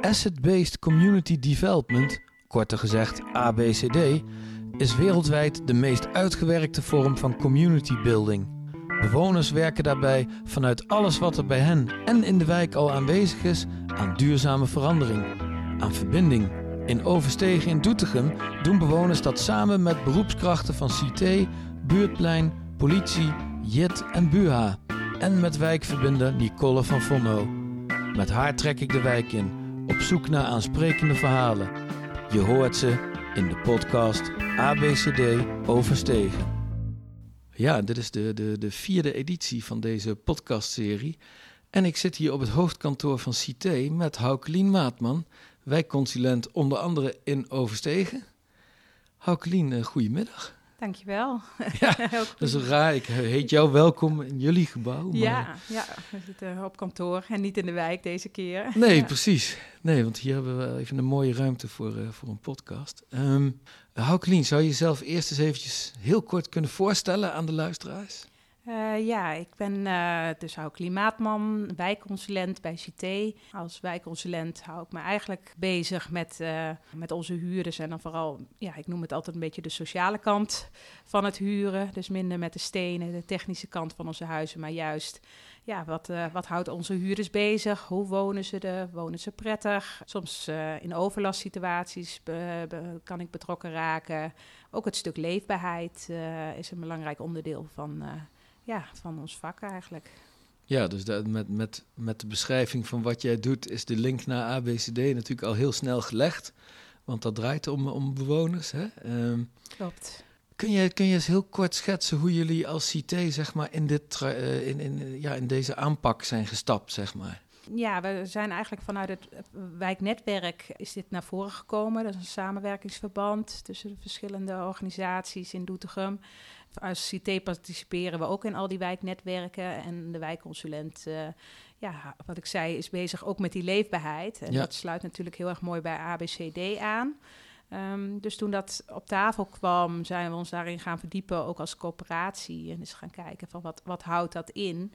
Asset-Based Community Development, korter gezegd ABCD, is wereldwijd de meest uitgewerkte vorm van community building. Bewoners werken daarbij vanuit alles wat er bij hen en in de wijk al aanwezig is aan duurzame verandering, aan verbinding. In Overstegen in Doetinchem doen bewoners dat samen met beroepskrachten van CT, Buurtplein, politie, JIT en BUHA. En met wijkverbinder Nicole van Vonno. Met haar trek ik de wijk in, zoek naar aansprekende verhalen. Je hoort ze in de podcast ABCD Overstegen. Ja, dit is de, de, de vierde editie van deze podcastserie. En ik zit hier op het hoofdkantoor van CT met Haukelien Maatman, wijkconsulent onder andere in Overstegen. Haukelien, uh, goedemiddag. Dankjewel. Ja, dat is raar. Ik heet jou welkom in jullie gebouw. Maar... Ja, ja, we zitten op kantoor en niet in de wijk deze keer. Nee, ja. precies. Nee, want hier hebben we even een mooie ruimte voor, uh, voor een podcast. Um, Haukelien, zou je jezelf eerst eens eventjes heel kort kunnen voorstellen aan de luisteraars? Uh, ja, ik ben uh, dus hou klimaatman, wijkconsulent bij CT. Als wijkconsulent hou ik me eigenlijk bezig met, uh, met onze huurders en dan vooral, ja, ik noem het altijd een beetje de sociale kant van het huren. Dus minder met de stenen, de technische kant van onze huizen, maar juist, ja, wat, wat houdt onze huurders bezig? Hoe wonen ze er? Wonen ze prettig? Soms in overlastsituaties kan ik betrokken raken. Ook het stuk leefbaarheid is een belangrijk onderdeel van ja, van ons vak eigenlijk. Ja, dus dat met, met, met de beschrijving van wat jij doet, is de link naar ABCD natuurlijk al heel snel gelegd. Want dat draait om, om bewoners. Hè? Um, Klopt. Kun je, kun je eens heel kort schetsen hoe jullie als CT zeg maar, in, dit, uh, in, in, ja, in deze aanpak zijn gestapt? Zeg maar? Ja, we zijn eigenlijk vanuit het wijknetwerk is dit naar voren gekomen. Dat is een samenwerkingsverband tussen de verschillende organisaties in Doetinchem. Als CT participeren we ook in al die wijknetwerken. En de wijkconsulent, uh, ja, wat ik zei, is bezig ook met die leefbaarheid. En Ja. dat sluit natuurlijk heel erg mooi bij ABCD aan. Um, dus toen dat op tafel kwam, zijn we ons daarin gaan verdiepen, ook als coöperatie. En eens gaan kijken van wat, wat houdt dat in.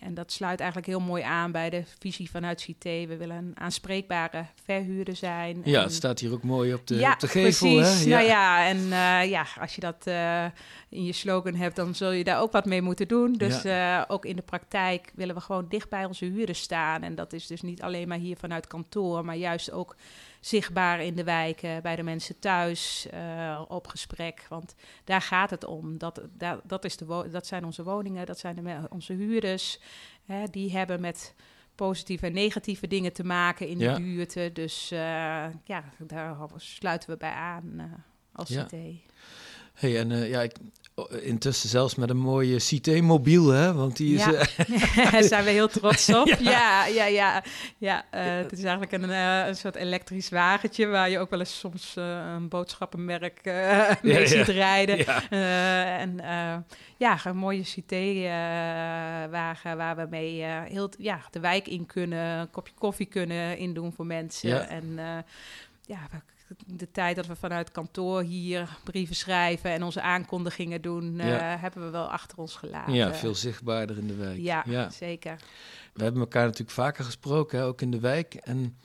En dat sluit eigenlijk heel mooi aan bij de visie vanuit CT. We willen een aanspreekbare verhuurder zijn. Ja, En- het staat hier ook mooi op de, ja, op de gevel. precies. Hè? Nou ja, en eh, ja, als je dat eh, in je slogan hebt, dan zul je daar ook wat mee moeten doen. Dus eh, ook in de praktijk willen we gewoon dicht bij onze huurders staan. En dat is dus niet alleen maar hier vanuit kantoor, maar juist ook zichtbaar in de wijken, bij de mensen thuis, eh, op gesprek. Want daar gaat het om. Dat, dat, dat, is de dat zijn onze woningen, dat zijn de, onze huurders. Hè, die hebben met positieve en negatieve dingen te maken in de buurten. Dus eh, ja, daar sluiten we bij aan eh, als Ja. CT. Hey, en ja, ik, intussen zelfs met een mooie CT-mobiel, hè? Want die is... Ja. eh, Daar zijn we heel trots op. Ja. ja, ja, ja. ja eh, het is eigenlijk een, eh, een soort elektrisch wagentje... waar je ook wel eens soms eh, een boodschappenmerk eh mee Ja, ziet rijden. Eh, en eh, ja, een mooie CT-wagen waar we mee eh, heel ja, de wijk in kunnen, een kopje koffie kunnen indoen voor mensen. Ja. En eh, ja, we- de tijd dat we vanuit kantoor hier brieven schrijven en onze aankondigingen doen, eh, hebben we wel achter ons gelaten. ja, veel zichtbaarder in de wijk. Ja, ja. zeker. We hebben elkaar natuurlijk vaker gesproken, hè, ook in de wijk. En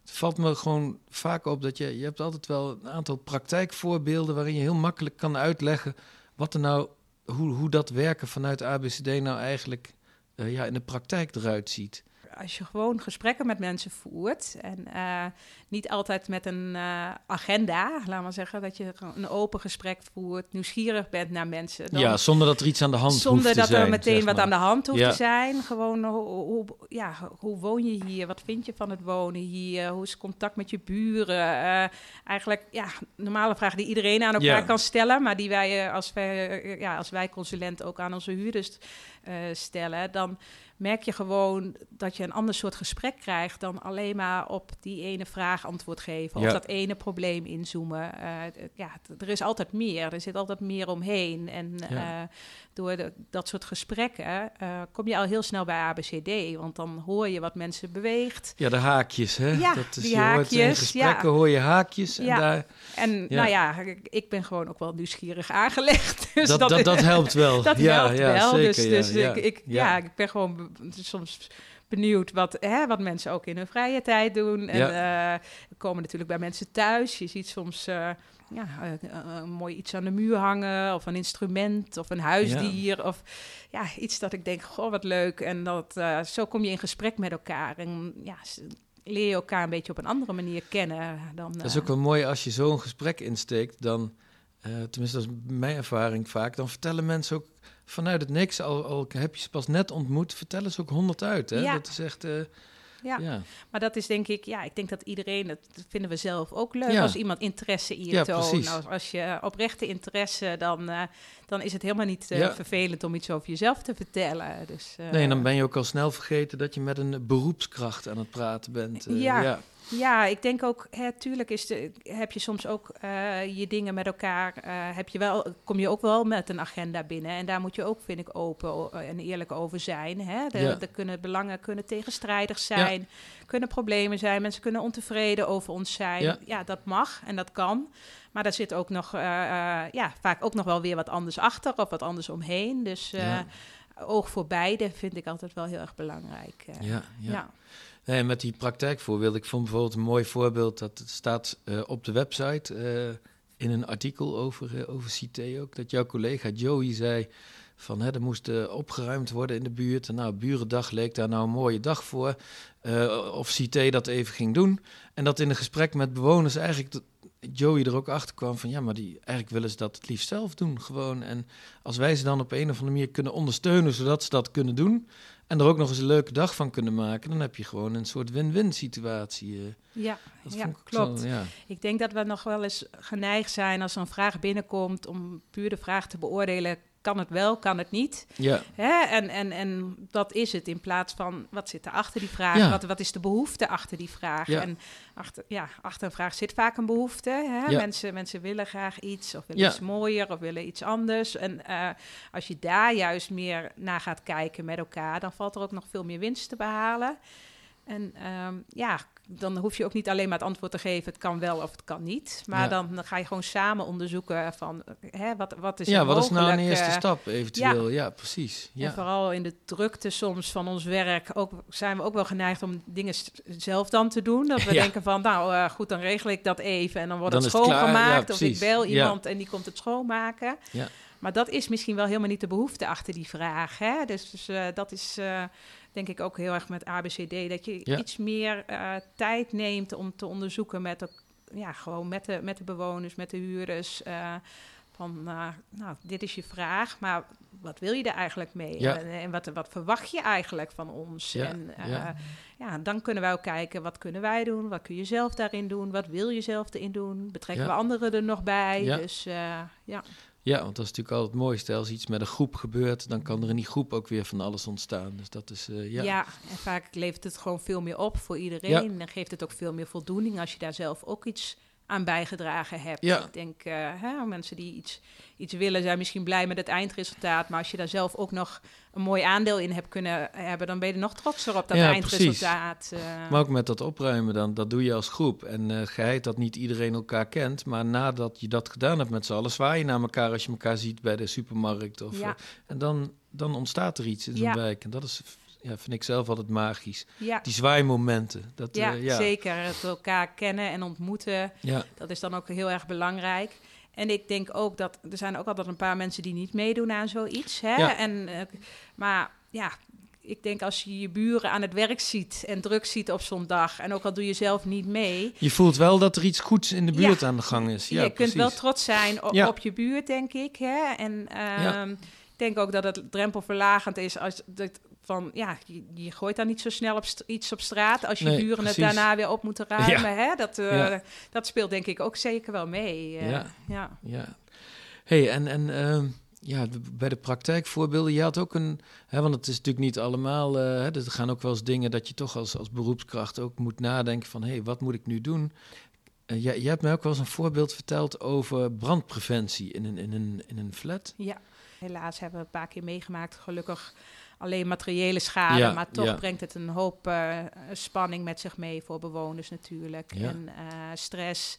het valt me gewoon vaak op dat je, je hebt altijd wel een aantal praktijkvoorbeelden waarin je heel makkelijk kan uitleggen wat er nou, hoe, hoe dat werken vanuit ABCD nou eigenlijk eh, ja, in de praktijk eruit ziet. Als je gewoon gesprekken met mensen voert en eh, niet altijd met een eh, agenda, laat maar zeggen, dat je een open gesprek voert, nieuwsgierig bent naar mensen. dan- ja, zonder dat er iets aan de hand Zonder hoeft te dat zijn, er meteen zeg wat aan de hand hoeft Ja. te zijn. Gewoon, hoe, hoe, ja, hoe woon je hier? Wat vind je van het wonen hier? Hoe is contact met je buren? Eh, eigenlijk, ja, normale vragen die iedereen aan elkaar Ja. kan stellen, maar die wij eh, als, wij, eh, ja, als wijkconsulent ook aan onze huurders eh, stellen. Dan merk je gewoon dat je een ander soort gesprek krijgt dan alleen maar op die ene vraag antwoord geven Ja. of dat ene probleem inzoomen. Eh, ja, er is altijd meer. Er zit altijd meer omheen. En Ja. eh, door de- dat soort gesprekken kom je al heel snel bij ABCD. Want dan hoor je wat mensen beweegt. Ja, de haakjes, hè? Ja, dat is, die je hoort in haakjes, gesprekken ja. hoor je haakjes. En Ja. daar, En nou ja, ik, ben gewoon ook wel nieuwsgierig aangelegd. Dus dat, dat, dat helpt wel. dat helpt wel. Zeker, dus dus ja. Ik, ik, Ja. ja. ik ben gewoon soms benieuwd wat, hè, wat mensen ook in hun vrije tijd doen. En Ja. eh, we komen natuurlijk bij mensen thuis. Je ziet soms eh, ja, eh, mooi iets aan de muur hangen, of een instrument, of een huisdier. Of ja, iets dat ik denk, goh, wat leuk. En dat, zo kom je in gesprek met elkaar. En ja, leer je elkaar een beetje op een andere manier kennen. Dan, Dat is ook wel mooi als je zo'n gesprek insteekt, dan, eh, tenminste dat is mijn ervaring vaak, dan vertellen mensen ook vanuit het niks, al, al heb je ze pas net ontmoet, vertellen ze ook honderd uit. Hè? Ja. Dat is echt, eh, ja. ja. Maar dat is denk ik, ja, ik denk dat iedereen, dat vinden we zelf ook leuk, Ja. als iemand interesse in je Ja, toont. Nou, als je oprechte interesse, dan, eh, dan is het helemaal niet vervelend om iets over jezelf te vertellen. Dus, Nee, en dan ben je ook al snel vergeten dat je met een beroepskracht aan het praten bent. Ja. Ja. Ik denk ook, hè, tuurlijk is de, heb je soms ook eh, je dingen met elkaar, eh, heb je wel, kom je ook wel met een agenda binnen. En daar moet je ook, vind ik, open en eerlijk over zijn. Hè? De, Ja. Er kunnen belangen kunnen tegenstrijdig zijn, kunnen problemen zijn, mensen kunnen ontevreden over ons zijn. Ja. Ja, dat mag en dat kan. Maar daar zit ook nog, eh, ja, vaak ook nog wel weer wat anders achter of wat anders omheen. Dus oog voor beide vind ik altijd wel heel erg belangrijk. Ja, ja. Nee, met die praktijkvoorbeeld, ik vond bijvoorbeeld een mooi voorbeeld, dat staat eh, op de website eh, in een artikel over, eh, over CT ook, dat jouw collega Joey zei van hè, er moest opgeruimd worden in de buurt. En nou, Burendag leek daar nou een mooie dag voor. Of CT dat even ging doen. En dat in een gesprek met bewoners eigenlijk Joey er ook achter kwam van ja, maar die, eigenlijk willen ze dat het liefst zelf doen gewoon. En als wij ze dan op een of andere manier kunnen ondersteunen zodat ze dat kunnen doen en er ook nog eens een leuke dag van kunnen maken, dan heb je gewoon een soort win-win situatie. eh. Ja, Dat ja klopt. zo, ja. Ik denk dat we nog wel eens geneigd zijn als er een vraag binnenkomt om puur de vraag te beoordelen. Kan het wel, kan het niet? Ja, Hè? En, en, en dat is het in plaats van wat zit er achter die vraag? Ja. Wat, wat is de behoefte achter die vraag? Ja. En achter, ja, achter een vraag zit vaak een behoefte. Hè? Ja. Mensen, mensen willen graag iets of willen iets mooier of willen iets anders. En eh, als je daar juist meer naar gaat kijken met elkaar, dan valt er ook nog veel meer winst te behalen. En ehm, ja, dan hoef je ook niet alleen maar het antwoord te geven, het kan wel of het kan niet. Maar Ja. dan, dan ga je gewoon samen onderzoeken van, hè, wat, wat is ja wat is nou een eerste eh, stap eventueel? Ja, precies. en Ja. vooral in de drukte soms van ons werk ook, zijn we ook wel geneigd om dingen zelf dan te doen. Dat we denken van, nou eh, goed, dan regel ik dat even en dan wordt Dan het schoongemaakt. Of ik bel iemand en die komt het schoonmaken. Ja. Maar dat is misschien wel helemaal niet de behoefte achter die vraag. Hè? Dus, dus, eh, dat is eh, denk ik ook heel erg met ABCD. Dat je Ja. iets meer eh, tijd neemt om te onderzoeken met, ook, ja, gewoon met, de, met de bewoners, met de huurders. eh, van, eh, nou, dit is je vraag, maar wat wil je er eigenlijk mee? Ja. En, en wat, wat verwacht je eigenlijk van ons? Ja, En ja. ja, dan kunnen wij ook kijken, wat kunnen wij doen? Wat kun je zelf daarin doen? Wat wil je zelf erin doen? Betrekken we anderen er nog bij? Dus ja. Ja, want dat is natuurlijk altijd het mooiste. Als iets met een groep gebeurt, dan kan er in die groep ook weer van alles ontstaan. Dus dat is, eh, ja. Ja. en vaak levert het gewoon veel meer op voor iedereen. En geeft het ook veel meer voldoening als je daar zelf ook iets aan bijgedragen hebt. Ja. Ik denk, eh, hè, mensen die iets, iets willen zijn misschien blij met het eindresultaat. Maar als je daar zelf ook nog een mooi aandeel in hebt kunnen hebben, dan ben je er nog trotser op dat Ja, eindresultaat. eh. Maar ook met dat opruimen dan, dat doe je als groep. En eh geheid dat niet iedereen elkaar kent, maar nadat je dat gedaan hebt met z'n allen, zwaai je naar elkaar als je elkaar ziet bij de supermarkt. Of, Ja. en dan, dan ontstaat er iets in zo'n wijk. En dat is, ja, vind ik zelf altijd magisch. ja. Die zwaaimomenten. Dat, Ja, eh, ja. zeker. Het elkaar kennen en ontmoeten. Ja, Dat is dan ook heel erg belangrijk. En ik denk ook dat er zijn ook altijd een paar mensen die niet meedoen aan zoiets. Hè? Ja. En, eh, maar ja, ik denk als je je buren aan het werk ziet en druk ziet op zo'n dag, en ook al doe je zelf niet mee, je voelt wel dat er iets goeds in de buurt Ja. aan de gang is. Ja, je kunt wel trots zijn op, Ja. op je buurt, denk ik. Hè? En ehm, ik denk ook dat het drempelverlagend is als dat van ja, je, je gooit dan niet zo snel op iets op straat als je Nee, buren precies. het daarna weer op moeten ruimen. Hè? Dat, eh, Ja. dat speelt denk ik ook zeker wel mee. eh, Ja. ja. Ja. hey, en, en ehm, ja, bij de praktijkvoorbeelden, je had ook een... Hè, want het is natuurlijk niet allemaal... eh, hè, er gaan ook wel eens dingen dat je toch als, als beroepskracht ook moet nadenken van... hé, hey, wat moet ik nu doen? Jij, jij hebt mij ook wel eens een voorbeeld verteld over brandpreventie in een, in een, in een flat. Ja, helaas hebben we een paar keer meegemaakt. Gelukkig alleen materiële schade, Ja, maar toch ja. brengt het een hoop eh, spanning met zich mee voor bewoners natuurlijk. Ja. En eh, stress.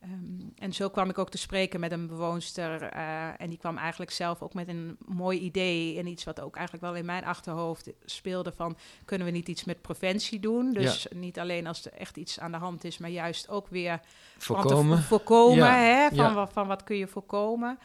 Ehm, en zo kwam ik ook te spreken met een bewoonster. eh, en die kwam eigenlijk zelf ook met een mooi idee. En iets wat ook eigenlijk wel in mijn achterhoofd speelde: van kunnen we niet iets met preventie doen? Dus niet alleen als er echt iets aan de hand is, maar juist ook weer van Voorkomen. vo- voorkomen. Ja, Hè? Van, ja. van wat kun je voorkomen?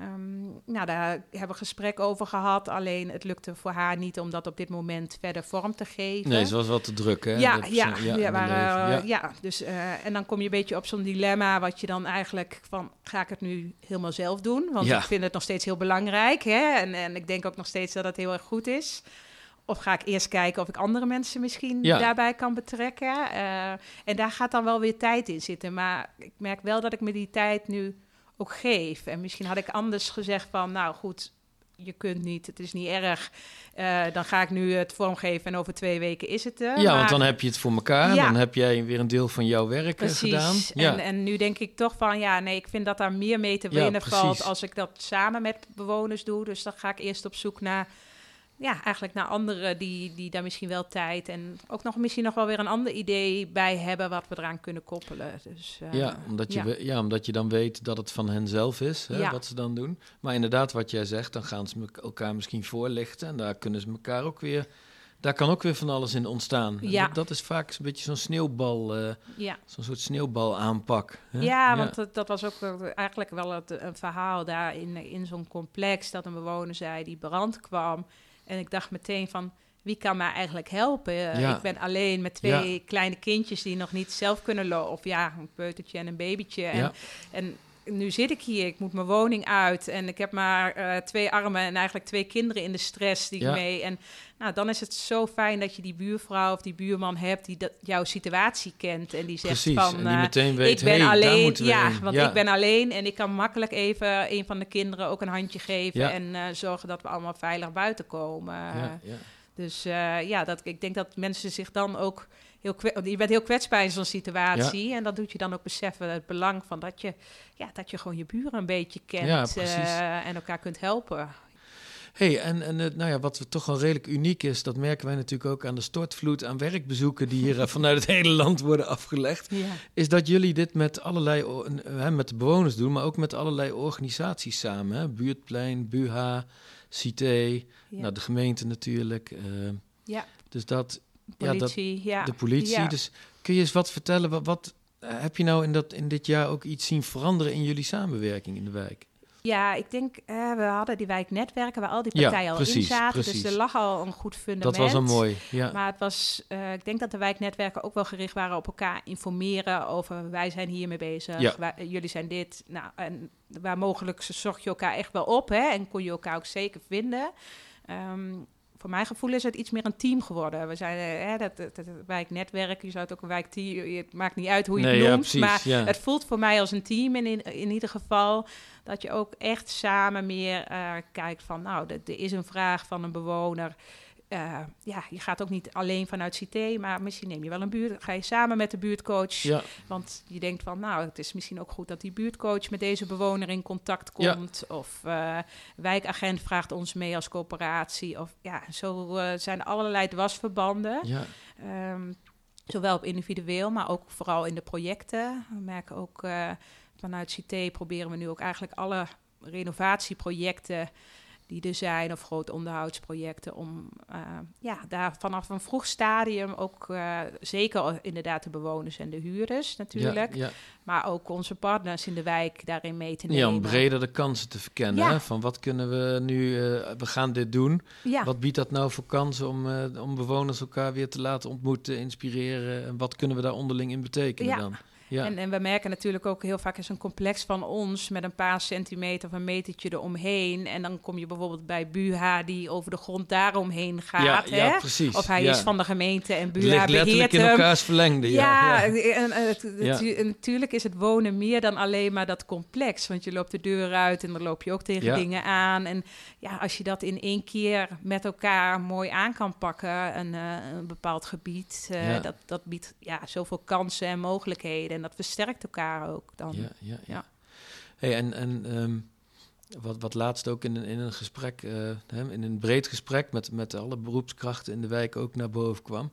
Ehm, nou, daar hebben we gesprek over gehad. Alleen het lukte voor haar niet om dat op dit moment verder vorm te geven. Nee, ze was wel te druk, hè? Ja, ja, ja, maar, leven. eh, ja. dus, eh, en dan kom je een beetje op zo'n dilemma, wat je dan eigenlijk van, ga ik het nu helemaal zelf doen? Want Ja. ik vind het nog steeds heel belangrijk, hè? En, en ik denk ook nog steeds dat het heel erg goed is. Of ga ik eerst kijken of ik andere mensen misschien Ja. daarbij kan betrekken? Eh, en daar gaat dan wel weer tijd in zitten. Maar ik merk wel dat ik me die tijd nu ook geef. En misschien had ik anders gezegd van, nou goed, je kunt niet, het is niet erg. Eh, dan ga ik nu het vormgeven en over twee weken is het er. Ja, want dan heb je het voor elkaar. Ja. Dan heb jij weer een deel van jouw werk Precies. gedaan. Ja. En, en nu denk ik toch van, ja, nee, ik vind dat daar meer mee te winnen valt als ik dat samen met bewoners doe. Dus dan ga ik eerst op zoek naar, ja, eigenlijk naar anderen die, die daar misschien wel tijd en ook nog misschien nog wel weer een ander idee bij hebben wat we eraan kunnen koppelen. Dus, eh, ja, omdat je, ja. we- ja, omdat je dan weet dat het van hen zelf is, hè, Ja. wat ze dan doen. Maar inderdaad, wat jij zegt, dan gaan ze elkaar misschien voorlichten. En daar kunnen ze elkaar ook weer... Daar kan ook weer van alles in ontstaan. Ja. Dat, dat is vaak een beetje zo'n sneeuwbal, eh, ja. zo'n soort sneeuwbal aanpak. Hè? Ja, want dat, dat was ook wel eigenlijk wel het, een verhaal daar in, in zo'n complex dat een bewoner zei die brand kwam. En ik dacht meteen van, wie kan mij eigenlijk helpen? Eh, Ja. Ik ben alleen met twee kleine kindjes die nog niet zelf kunnen lopen. Of ja, een peutertje en een babytje. En nu zit ik hier, ik moet mijn woning uit en ik heb maar eh, twee armen en eigenlijk twee kinderen in de stress die ik mee. En nou, dan is het zo fijn dat je die buurvrouw of die buurman hebt die dat, jouw situatie kent en die zegt Precies, van. en die eh, meteen weet, ik ben hey, alleen, ja, heen. want Ja. ik ben alleen en ik kan makkelijk even een van de kinderen ook een handje geven Ja. en eh, zorgen dat we allemaal veilig buiten komen. Ja, ja. Dus ja, dat, ik denk dat mensen zich dan ook heel kwe- je bent heel kwetsbaar in zo'n situatie en dat doet je dan ook beseffen het belang van dat je, ja, dat je gewoon je buren een beetje kent Ja, eh, en elkaar kunt helpen. hey, en, en nou ja, wat toch wel redelijk uniek is, dat merken wij natuurlijk ook aan de stortvloed aan werkbezoeken die hier eh, vanuit het hele land worden afgelegd, Ja. is dat jullie dit met allerlei, eh, hè, met de bewoners doen, maar ook met allerlei organisaties samen. Hè? Buurtplein, BUHA, Cité, nou, de gemeente natuurlijk. Ja. Dus dat, ja, dat, Politie, ja. de politie. Ja. Dus kun je eens wat vertellen? Wat, wat eh, heb je nou in, dat, in dit jaar ook iets zien veranderen in jullie samenwerking in de wijk? Ja, ik denk, eh, we hadden die wijknetwerken waar al die Ja, partijen al in zaten. precies. Dus er lag al een goed fundament. Dat was al mooi. Ja. Maar het was, eh, ik denk dat de wijknetwerken ook wel gericht waren op elkaar informeren over wij zijn hiermee bezig, Ja. jullie zijn dit. Nou, en waar mogelijk zorg je elkaar echt wel op hè, en kon je elkaar ook zeker vinden. Ehm, voor mijn gevoel is het iets meer een team geworden. We zijn eh, dat, dat, dat wijknetwerk, je zou het ook een wijkteam, het maakt niet uit hoe je Nee, het ja, noemt, precies, maar ja. het voelt voor mij als een team in, in, in ieder geval. Dat je ook echt samen meer eh, kijkt van, nou, er is een vraag van een bewoner. Eh, ja, je gaat ook niet alleen vanuit CT, maar misschien neem je wel een buurt. Ga je samen met de buurtcoach. ja. Want je denkt van, nou, het is misschien ook goed dat die buurtcoach met deze bewoner in contact Ja. komt. Of eh, wijkagent vraagt ons mee als coöperatie. Of ja, zo eh, zijn allerlei dwarsverbanden. ja. Ehm, zowel op individueel, maar ook vooral in de projecten. We merken ook vanuit CT proberen we nu ook eigenlijk alle renovatieprojecten die er zijn, of grote onderhoudsprojecten, om eh, ja, daar vanaf een vroeg stadium ook eh, zeker inderdaad de bewoners en de huurders natuurlijk, Ja, ja. maar ook onze partners in de wijk daarin mee te nemen. ja, om breder de kansen te verkennen. Ja. Hè? Van wat kunnen we nu, eh, we gaan dit doen. Ja. Wat biedt dat nou voor kansen om, om bewoners elkaar weer te laten ontmoeten, inspireren? En wat kunnen we daar onderling in betekenen dan? Ja, En, en we merken natuurlijk ook heel vaak is een complex van ons met een paar centimeter of een metertje eromheen. En dan kom je bijvoorbeeld bij Buha die over de grond daaromheen ja, gaat. ja, hè? precies. Of hij ja. is van de gemeente en Buha ligt beheert letterlijk in hem. elkaars verlengde. Ja, Ja, ja. En, en het- het- Ja. en natuurlijk is het wonen meer dan alleen maar dat complex. Want je loopt de deur uit en dan loop je ook tegen Ja. dingen aan. En ja, als je dat in één keer met elkaar mooi aan kan pakken, een, eh, een bepaald gebied, eh, Ja. dat, dat biedt ja, zoveel kansen en mogelijkheden. En dat versterkt elkaar ook dan. Ja, ja, ja. Ja. Hey, en en ehm, wat, wat laatst ook in een, in een gesprek, eh, in een breed gesprek met, met alle beroepskrachten in de wijk ook naar boven kwam,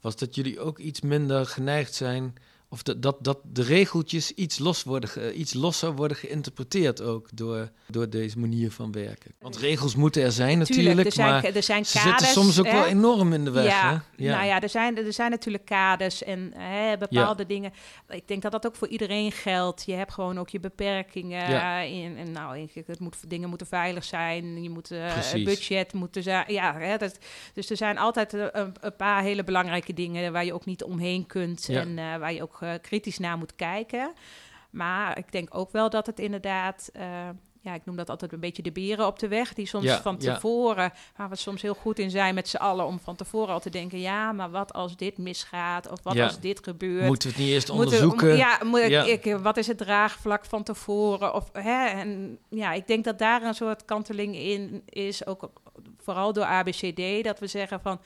was dat jullie ook iets minder geneigd zijn of dat, dat, dat de regeltjes iets, los worden, iets losser worden geïnterpreteerd ook door, door deze manier van werken. Want regels moeten er zijn natuurlijk, er zijn, maar er zijn ze kaders, zitten soms ook hè? wel enorm in de weg. Ja, hè? nou ja, er zijn, er zijn natuurlijk kaders en hè, bepaalde Ja. dingen. Ik denk dat dat ook voor iedereen geldt. Je hebt gewoon ook je beperkingen. Ja. In, en nou, het moet, dingen moeten veilig zijn. Je moet eh, budget moeten zijn. Ja, hè, dat, dus er zijn altijd eh, een, een paar hele belangrijke dingen waar je ook niet omheen kunt Ja. en eh, waar je ook eh, kritisch naar moet kijken. Maar ik denk ook wel dat het inderdaad. eh, ja, ik noem dat altijd een beetje de beren op de weg. Die soms Ja, van ja. tevoren, waar we soms heel goed in zijn met z'n allen, om van tevoren al te denken: ja, maar wat als dit misgaat? Of wat Ja. als dit gebeurt? Moeten we het niet eerst onderzoeken? ja, moet ik, Ja. ik- wat is het draagvlak van tevoren? Of, hè, en ja, ik denk dat daar een soort kanteling in is, ook vooral door ABCD, dat we zeggen van.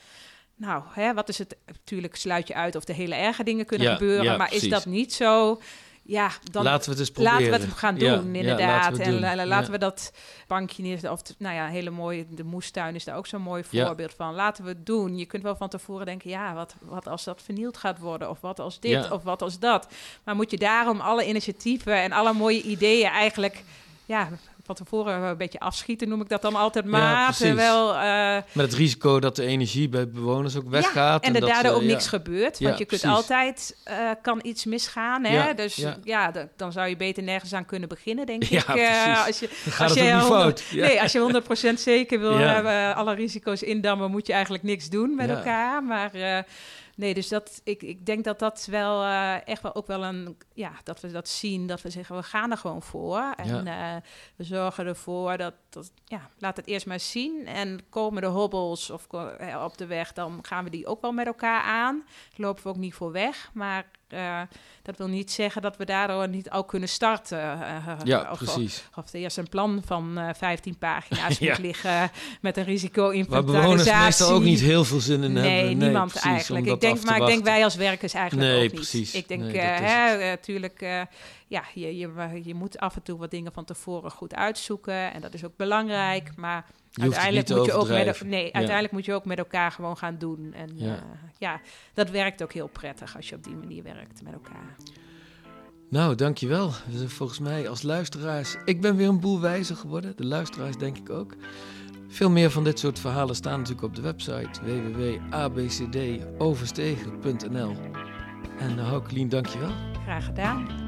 Nou, hè, wat is het? Natuurlijk sluit je uit of er hele erge dingen kunnen Ja, gebeuren, ja, maar is dat niet zo? Ja, dan laten we het eens proberen. laten we het gaan doen, ja, inderdaad. laten en doen. la- laten we dat bankje neer, of nou ja, hele mooie, de moestuin is daar ook zo'n mooi voorbeeld van. Laten we het doen. Je kunt wel van tevoren denken, ja, wat, wat als dat vernield gaat worden, of wat als dit, of wat als dat. Maar moet je daarom alle initiatieven en alle mooie ideeën eigenlijk, ja, van tevoren een beetje afschieten, noem ik dat dan altijd Ja, maar. precies. terwijl, eh, Met het risico dat de energie bij bewoners ook weggaat. ja, en er dat daardoor ook ja. niks gebeurt. Want Ja, je kunt precies. altijd, eh, kan iets misgaan. Hè? Ja, dus ja. ja, dan zou je beter nergens aan kunnen beginnen, denk Ja, ik. eh, precies. als je, Dan gaat als je ook niet 100 fout. Ja. Nee, als je 100% zeker wil Ja. hebben, alle risico's indammen, moet je eigenlijk niks doen met Ja. elkaar. Maar eh, nee, dus dat, ik, ik denk dat dat wel eh, echt wel ook wel een, ja, dat we dat zien, dat we zeggen, we gaan er gewoon voor. En eh, we zorgen ervoor dat, dat, ja, laat het eerst maar zien. En komen de hobbels of eh, op de weg, dan gaan we die ook wel met elkaar aan. Lopen we ook niet voor weg, maar... eh, dat wil niet zeggen dat we daardoor niet al kunnen starten. eh, Ja, of, precies. of er eerst een plan van eh 15 pagina's Ja. moet liggen met een Waar risico-inventarisatie. bewoners meestal ook niet heel veel zin in Nee, hebben. niemand precies, eigenlijk. Ik denk, maar ik denk wij als werkers eigenlijk Nee, ook niet. precies. Ik denk, Nee, natuurlijk, ja, je, je, je moet af en toe wat dingen van tevoren goed uitzoeken. En dat is ook belangrijk. Maar hoeft het uiteindelijk moet je ook met, nee, Ja. uiteindelijk moet je ook met elkaar gewoon gaan doen. En Ja. ja. ja, dat werkt ook heel prettig als je op die manier werkt met elkaar. Nou, dankjewel. Volgens mij als luisteraars... Ik ben weer een boel wijzer geworden. De luisteraars denk ik ook. Veel meer van dit soort verhalen staan natuurlijk op de website www.abcdoverstegen.nl En Haukelien, dankjewel. Graag gedaan.